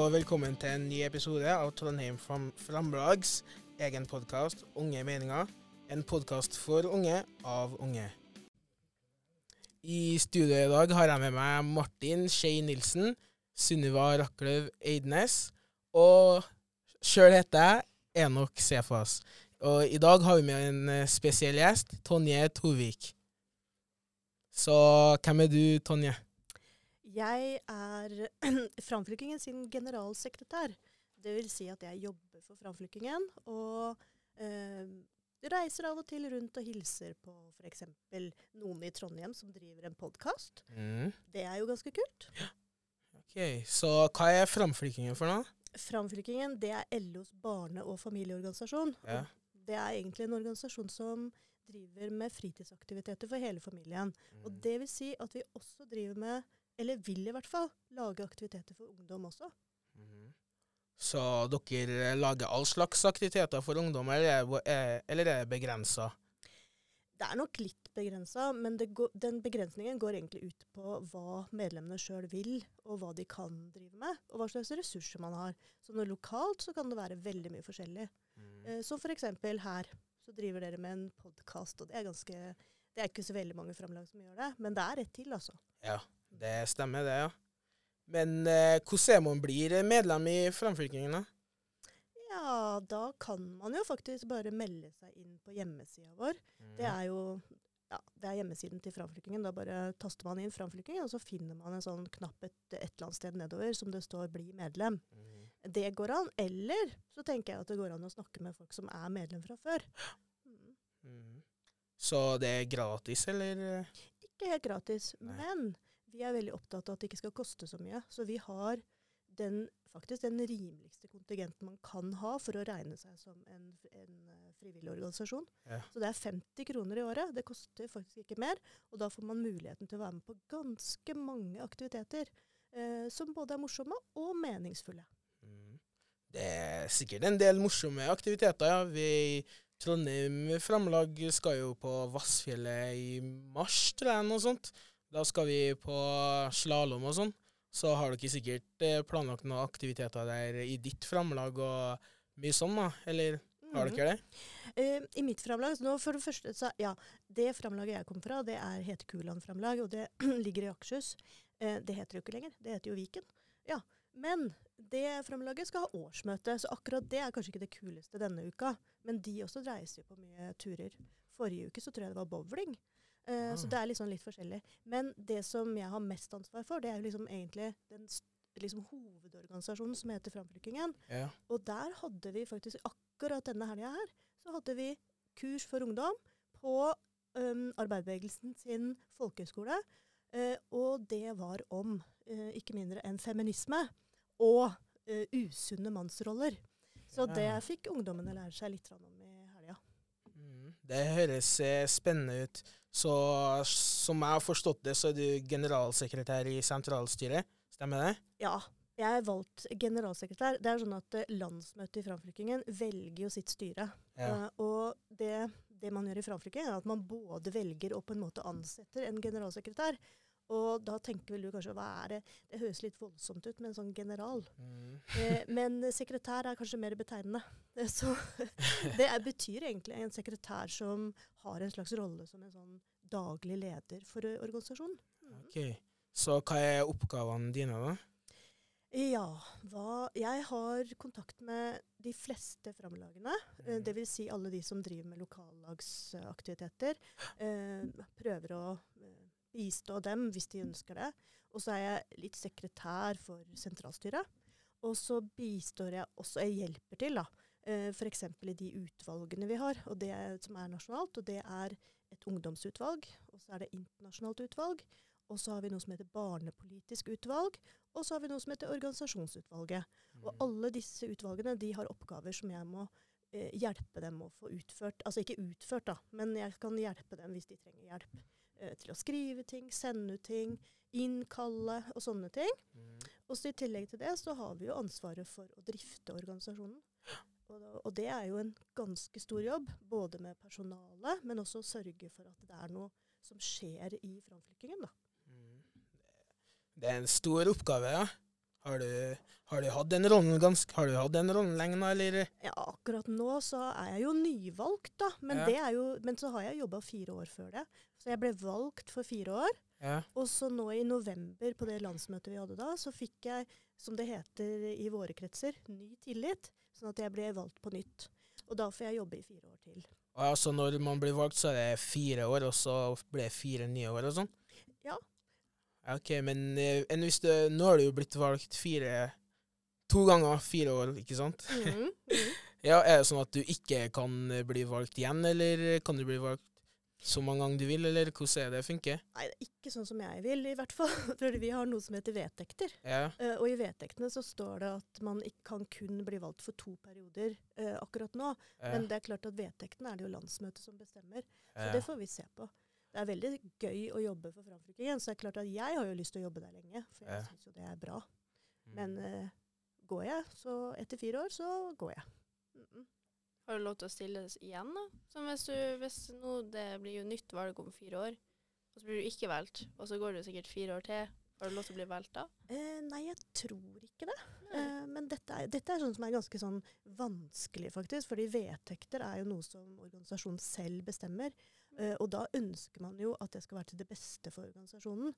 og velkommen til en ny episode av Trondheim Framblags egen podkast Unge meninger. En podkast for unge av unge. I studio i dag har jeg med meg Martin Skei Nilsen, Sunniva Rakløv Eidnes og sjøl heter jeg Enok Sefas. Og i dag har vi med en eh, spesiell gjest, Tonje Tovik. Så hvem er du, Tonje? Jeg er Framflykkingen sin generalsekretær. Det vil si at jeg jobber for Framflykkingen og eh, reiser av og til rundt og hilser på f.eks. noen i Trondheim som driver en podkast. Mm. Det er jo ganske kult. Ok, Så hva er Framflykkingen for noe? Framflykkingen det er LOs barne- og familieorganisasjon. Ja. Det er egentlig en organisasjon som driver med fritidsaktiviteter for hele familien. Og Mm. det vil si at vi også driver med, eller vil i hvert fall, lage aktiviteter for ungdom også. Mhm. Så dere lager all slags aktiviteter for ungdom, eller er det- eller er det begrensa? Det er nok litt begrensa, men går, den begrensningen går egentlig ut på hva medlemmene sjøl vil, og hva de kan drive med, og hva slags ressurser man har. Så når lokalt så kan det være veldig mye forskjellig. Mm. Eh, så f.eks. her så driver dere med en podkast, og det er ganske Det er ikke så veldig mange framlag som gjør det, men det er ett til, altså. Ja, det stemmer det, ja. Men eh, hvordan er man blir medlem i Framflykkingen, da? Ja, da kan man jo faktisk bare melde seg inn på hjemmesida vår. Det er jo ja, det er hjemmesiden til Framflykkingen. Da bare taster man inn Framflykkingen, og så finner man en sånn knapp et, et eller annet sted nedover som det står 'bli medlem'. Mm. Det går an. Eller så tenker jeg at det går an å snakke med folk som er medlem fra før. Mm. Så det er gratis, eller? Ikke helt gratis, Nei. men vi er veldig opptatt av at det ikke skal koste så mye. Så vi har den, faktisk den rimeligste kontingenten man kan ha for å regne seg som en, en eh, frivillig organisasjon. Ja. Så det er 50 kroner i året. Det koster faktisk ikke mer. Og da får man muligheten til å være med på ganske mange aktiviteter eh, som både er morsomme og meningsfulle. Mhm. Det er sikkert en del morsomme aktiviteter, ja. Vi i Trondheim Framlag skal jo på Vassfjellet i mars, tror jeg, noe sånt. Da skal vi på slalåm og sånn. Så har dere sikkert eh, planlagt noen aktiviteter der i ditt framlag og mye sånn, da? Eller har Mhm. dere det? Uh, I mitt framlag nå for det første, så, ja, Det framlaget jeg kom fra, det er heter Kuland-framlag, og det ligger i Akershus. Uh, det heter jo ikke lenger, det heter jo Viken. Ja, Men det framlaget skal ha årsmøte, så akkurat det er kanskje ikke det kuleste denne uka. Men de også dreier seg på mye turer. Forrige uke så tror jeg det var bowling. Eh, Ah. Så det er liksom litt forskjellig. Men det som jeg har mest ansvar for, det er jo liksom egentlig den liksom hovedorganisasjonen som heter Framflykkingen. Ja. Og der hadde vi faktisk akkurat denne helga her, så hadde vi kurs for ungdom på um, arbeiderbevegelsen sin folkehøgskole. Uh, og det var om uh, ikke mindre enn feminisme og eh, usunne mannsroller. Så det fikk ungdommene lære seg litt om. Det høres eh, spennende ut. Så som jeg har forstått det, så er du generalsekretær i sentralstyret. Stemmer det? Ja. Jeg er valgt generalsekretær. Det er sånn at eh, Landsmøtet i Framflykkingen velger jo sitt styre. Ja. Uh, og det, det man gjør i Framflykkingen, er at man både velger og på en måte ansetter en generalsekretær. Og da tenker vel du kanskje hva er det Det høres litt voldsomt ut med en sånn general. Mm. Eh, men sekretær er kanskje mer betegnende. Eh, Så det er, betyr egentlig en sekretær som har en slags rolle som en sånn daglig leder for eh, organisasjonen. Mm. Ok. Så hva er oppgavene dine, da? Ja, hva Jeg har kontakt med de fleste framlagene. Mm. Dvs. si alle de som driver med lokallagsaktiviteter. Eh, prøver å eh, bistå dem hvis de ønsker det. Og så er jeg litt sekretær for sentralstyret. Og så bistår jeg også, jeg hjelper til, da. Eh, F.eks. i de utvalgene vi har, og det som er nasjonalt. Og det er et ungdomsutvalg, og så er det internasjonalt utvalg. Og så har vi noe som heter barnepolitisk utvalg, og så har vi noe som heter organisasjonsutvalget. Og Mhm. alle disse utvalgene de har oppgaver som jeg må eh, hjelpe dem å få utført. Altså ikke utført, da, men jeg kan hjelpe dem hvis de trenger hjelp. Eh, til å skrive ting, sende ut ting, innkalle og sånne ting. Mm. Og så I tillegg til det så har vi jo ansvaret for å drifte organisasjonen. Og, og det er jo en ganske stor jobb, både med personalet, men også å sørge for at det er noe som skjer i framflykkingen. da. Mm. Det er en stor oppgave, ja. Har du, har du hatt den rollen ganske Har du hatt den rollen lenge nå, eller? Ja, akkurat nå så er jeg jo nyvalgt, da. Men, Ja. det jo, men så har jeg jobba fire år før det. Så jeg ble valgt for fire år. Ja. Og så nå i november, på det landsmøtet vi hadde da, så fikk jeg, som det heter i våre kretser, ny tillit. Sånn at jeg ble valgt på nytt. Og da får jeg jobbe i fire år til. Og altså når man blir valgt, så er det fire år, og så blir det fire nye år og sånn? OK, men eh, enn hvis det, Nå har du jo blitt valgt fire To ganger fire år, ikke sant? Mm -hmm. Ja, Er det sånn at du ikke kan eh, bli valgt igjen, eller kan du bli valgt så mange ganger du vil, eller hvordan er det funker? Nei, det er ikke sånn som jeg vil, i hvert fall. For vi har noe som heter vedtekter. Ja. Uh, og i vedtektene så står det at man ikke kan kun bli valgt for to perioder uh, akkurat nå. ja, Men det er klart at vedtektene er det jo landsmøtet som bestemmer. Så ja. det får vi se på. Det er veldig gøy å jobbe for Framfylkingen, så det er klart at jeg har jo lyst til å jobbe der lenge. For jeg Ja. syns jo det er bra. Mm. Men uh, går jeg, så etter fire år, så går jeg. Mm -mm. Har du lov til å stille igjen, da? Som hvis du hvis nå det blir jo nytt valg om fire år, og så blir du ikke valgt, og så går det sikkert fire år til. Har du lov til å bli valgt da? Eh, nei, jeg tror ikke det. Eh, men dette er, dette er sånn som er ganske sånn vanskelig, faktisk. Fordi vedtekter er jo noe som organisasjonen selv bestemmer. Eh, og da ønsker man jo at det skal være til det beste for organisasjonen.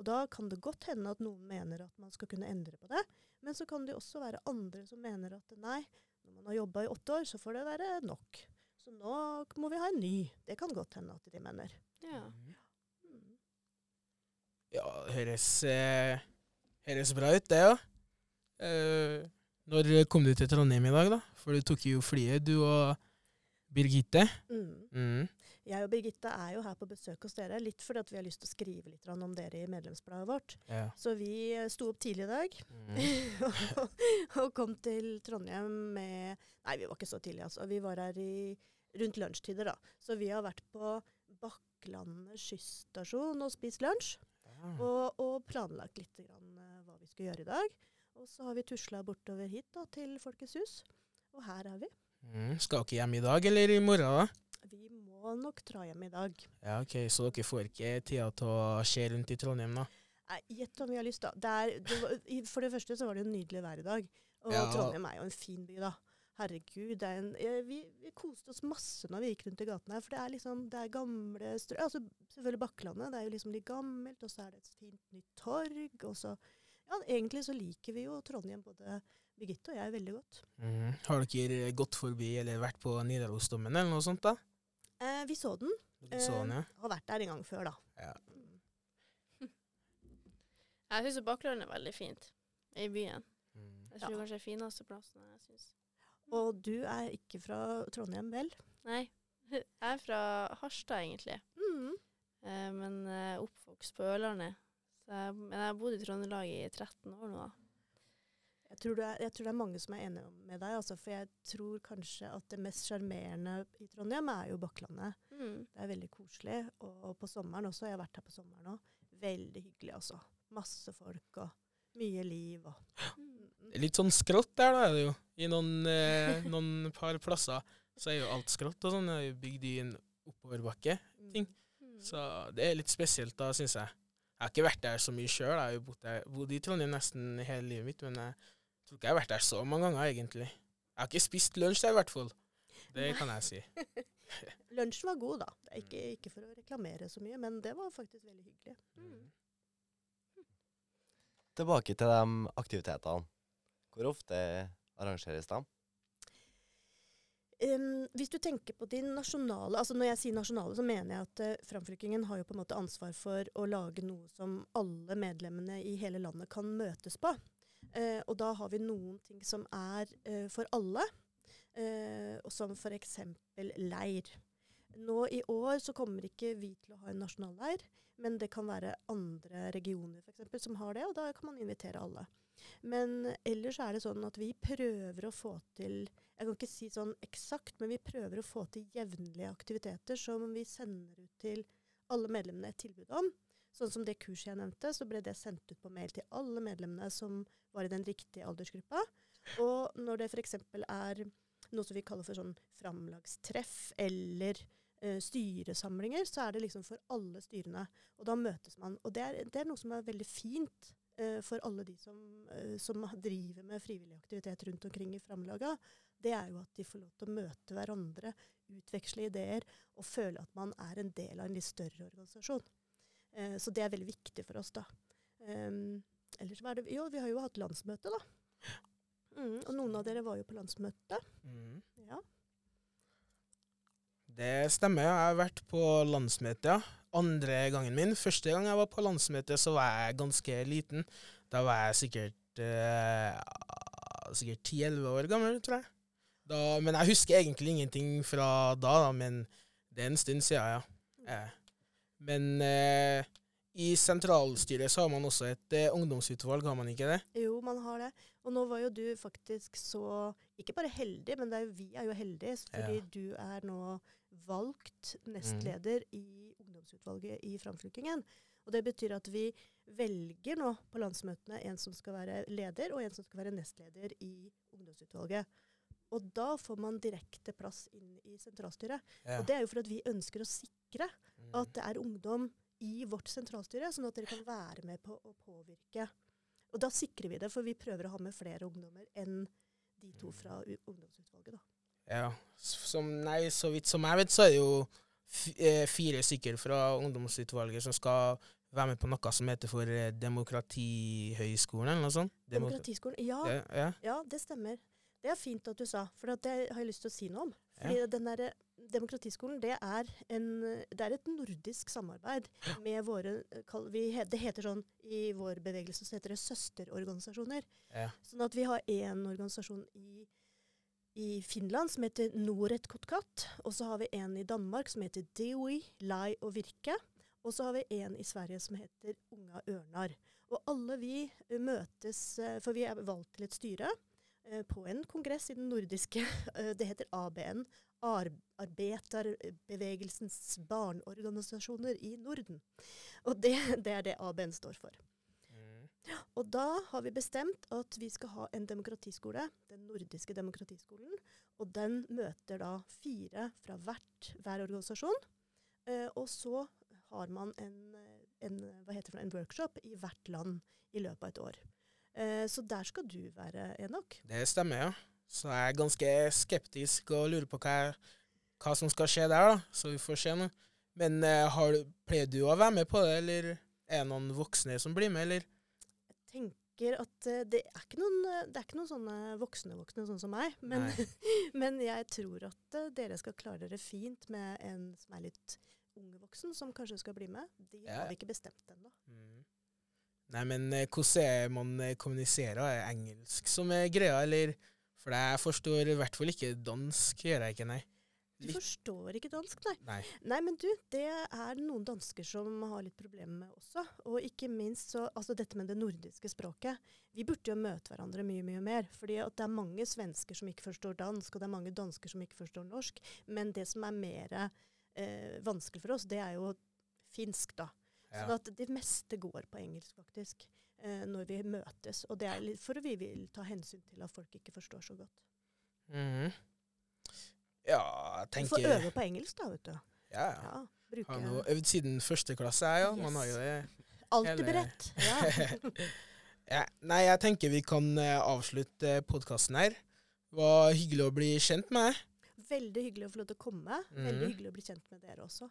Og da kan det godt hende at noen mener at man skal kunne endre på det. Men så kan det også være andre som mener at nei, når man har jobba i åtte år, så får det være nok. Så nå må vi ha en ny. Det kan godt hende at de mener. Ja. Mm. Ja, det høres, eh, høres bra ut, det, ja. Eh, når kom du til Trondheim i dag, da? For du tok jo flyet, du og Birgitte. Mm. Mm. Jeg og Birgitte er jo her på besøk hos dere, litt fordi vi har lyst til å skrive litt om dere i medlemsbladet vårt. Ja. Så vi eh, sto opp tidlig i dag Mm. og kom til Trondheim med Nei, vi var ikke så tidlig, altså. Vi var her i, rundt lunsjtider, da. Så vi har vært på Bakklandet skysstasjon og spist lunsj. Ja. Og, og planlagt litt grann, eh, hva vi skulle gjøre i dag. Og så har vi tusla bortover hit da, til Folkets hus. Og her er vi. Mm. Skal dere hjem i dag, eller i morgen? da? Vi må nok dra hjem i dag. Ja, ok, Så dere får ikke tida til å se rundt i Trondheim, da? Nei, Gjett om vi har lyst, da. Det er, det var, for det første så var det jo nydelig vær i dag. Og Ja. Trondheim er jo en fin by, da. Herregud. Er en, eh, vi, vi koste oss masse når vi gikk rundt i gatene her. For det er liksom, det er gamle strø... Altså selvfølgelig Bakklandet. Det er jo liksom litt gammelt. Og så er det et fint nytt torg. Og så Ja, egentlig så liker vi jo Trondheim, både Birgitte og jeg, veldig godt. Mm. Har dere gått forbi eller vært på Nidarosdomen eller noe sånt, da? Eh, vi så den. Så den, ja? Har vært der en gang før, da. Ja. Jeg syns Bakklandet er veldig fint i byen. Mm. Jeg tror Ja. kanskje det er fineste plassen. jeg synes. Og du er ikke fra Trondheim, vel? Nei, jeg er fra Harstad, egentlig. Mm. Eh, men eh, oppvokst på Ørlandet. Jeg, men jeg har bodd i Trøndelag i 13 år nå. da. Jeg tror, er, jeg tror det er mange som er enige med deg, altså, for jeg tror kanskje at det mest sjarmerende i Trondheim er jo Bakklandet. Mm. Det er veldig koselig. Og, og på sommeren også. Jeg har vært her på sommeren òg. Veldig hyggelig, altså. Masse folk og mye liv og Mm. Litt sånn skrått der, da, er det jo. I noen, eh, noen par plasser så er jo alt skrått og sånn. Det er jo bygd i en oppoverbakke. ting. Mm. Så det er litt spesielt, da, syns jeg. Jeg har ikke vært der så mye sjøl. Jeg har jo bodd, bodd i Trondheim nesten hele livet mitt, men jeg tror ikke jeg har vært der så mange ganger, egentlig. Jeg har ikke spist lunsj der, i hvert fall. Det kan jeg si. Lunsjen var god, da. Ikke, ikke for å reklamere så mye, men det var faktisk veldig hyggelig. Mm. Tilbake til de aktivitetene. Hvor ofte arrangeres de? Um, hvis du tenker på de nasjonale altså Når jeg sier nasjonale, så mener jeg at uh, framflykkingen har jo på en måte ansvar for å lage noe som alle medlemmene i hele landet kan møtes på. Eh, og da har vi noen ting som er eh, for alle, eh, som f.eks. leir. Nå i år så kommer ikke vi til å ha en nasjonal leir, men det kan være andre regioner for eksempel, som har det, og da kan man invitere alle. Men ellers er det sånn at vi prøver å få til Jeg kan ikke si sånn eksakt, men vi prøver å få til jevnlige aktiviteter som vi sender ut til alle medlemmene et tilbud om. Sånn som det kurset jeg nevnte, så ble det sendt ut på mail til alle medlemmene som var i den riktige aldersgruppa. Og når det f.eks. er noe som vi kaller for sånn framlagstreff eller uh, styresamlinger, så er det liksom for alle styrene. Og da møtes man. Og det er, det er noe som er veldig fint uh, for alle de som, uh, som driver med frivillig aktivitet rundt omkring i Framlaga, det er jo at de får lov til å møte hverandre, utveksle ideer og føle at man er en del av en litt større organisasjon. Eh, så det er veldig viktig for oss, da. Um, ellers hva er det Jo, vi har jo hatt landsmøte, da. Mm, og noen av dere var jo på landsmøte. Mm. Ja. Det stemmer. Jeg har vært på landsmøte, ja. Andre gangen min. Første gang jeg var på landsmøte, så var jeg ganske liten. Da var jeg sikkert eh, sikkert 10-11 år gammel, tror jeg. Da, men jeg husker egentlig ingenting fra da, da men det er en stund siden, ja. Eh. Men eh, i sentralstyret så har man også et eh, ungdomsutvalg, har man ikke det? Jo, man har det. Og nå var jo du faktisk så Ikke bare heldig, men det er jo, vi er jo heldige, fordi Ja. du er nå valgt nestleder i ungdomsutvalget i Framflyttingen. Og det betyr at vi velger nå på landsmøtene en som skal være leder, og en som skal være nestleder i ungdomsutvalget. Og da får man direkte plass inn i sentralstyret. Ja. Og det er jo for at vi ønsker å sikre Mm. at det er ungdom i vårt sentralstyre, sånn at dere kan være med på å påvirke. Og da sikrer vi det, for vi prøver å ha med flere ungdommer enn de to fra u ungdomsutvalget. da. Ja. Som, nei, så vidt som jeg vet, så er det jo eh, fire stykker fra ungdomsutvalget som skal være med på noe som heter for eh, Demokratihøgskolen, eller noe sånt. Demokratiskolen. Ja, Ja, ja. ja, det stemmer. Det er fint at du sa, for det har jeg lyst til å si noe om. Fordi den der, eh, Demokratiskolen det er, en, det er et nordisk samarbeid med våre eh, vi, Det heter sånn i vår bevegelse så heter det søsterorganisasjoner. ja. Sånn at vi har én organisasjon i, i Finland som heter Noret Kotkat. Og så har vi en i Danmark som heter DOI, Lai og Virke. Og så har vi en i Sverige som heter Unga Ørnar. Og alle vi eh, møtes, for vi er valgt til et styre på en kongress i den nordiske eh, Det heter ABN. Arbeiderbevegelsens barneorganisasjoner i Norden. Og det, det er det ABN står for. Mm. Og da har vi bestemt at vi skal ha en demokratiskole, den nordiske demokratiskolen. Og den møter da fire fra hvert, hver organisasjon. Eh, og så har man en, eh, en, hva heter det, en workshop i hvert land i løpet av et år. Eh, så der skal du være, Enok. Det stemmer, ja. Så jeg er ganske skeptisk og lurer på hva, hva som skal skje der, da. Så vi får se nå. Men eh, har, du- pleier du å være med på det, eller er det noen voksne som blir med, eller? Jeg tenker at eh, det er ikke noen, det er ikke noen sånne voksne-voksne sånn som meg. Men, men jeg tror at dere skal klare dere fint med en som er litt ung voksen, som kanskje skal bli med. De Ja. har vi ikke bestemt ennå. Mm. Nei, men eh, hvordan man eh, kommuniserer? Er engelsk som er greia, eller? For jeg forstår i hvert fall ikke dansk, gjør jeg ikke, nei. Du forstår ikke dansk, nei. Nei. Nei, men du, det er noen dansker som har litt problemer med også. Og ikke minst så, altså dette med det nordiske språket. Vi burde jo møte hverandre mye, mye mer. fordi det er mange svensker som ikke forstår dansk, og det er mange dansker som ikke forstår norsk. Men det som er mer eh, vanskelig for oss, det er jo finsk, da. Ja. Sånn at det meste går på engelsk, faktisk. Eh, når vi møtes. Og det er litt for vi vil ta hensyn til at folk ikke forstår så godt. Mhm. Ja, jeg Du får tenker øve på engelsk, da, vet du. Ja, ja. Ja, Har nå øvd siden første klasse, jeg, ja. Man har jo det. Alltid hele- beredt. Ja. Ja, nei, jeg tenker vi kan eh, avslutte podkasten her. Det var hyggelig å bli kjent med deg. Veldig hyggelig å få lov til å komme. Mm. Veldig hyggelig å bli kjent med dere også.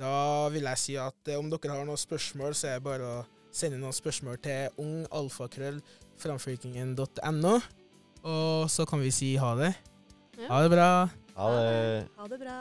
Da vil jeg si at eh, om dere har noen spørsmål, så er det bare å sende noen spørsmål til ungalfakrøll.framfylkingen.no. Og så kan vi si ha det. Ja. Ha det bra. Ha det. Ha det bra.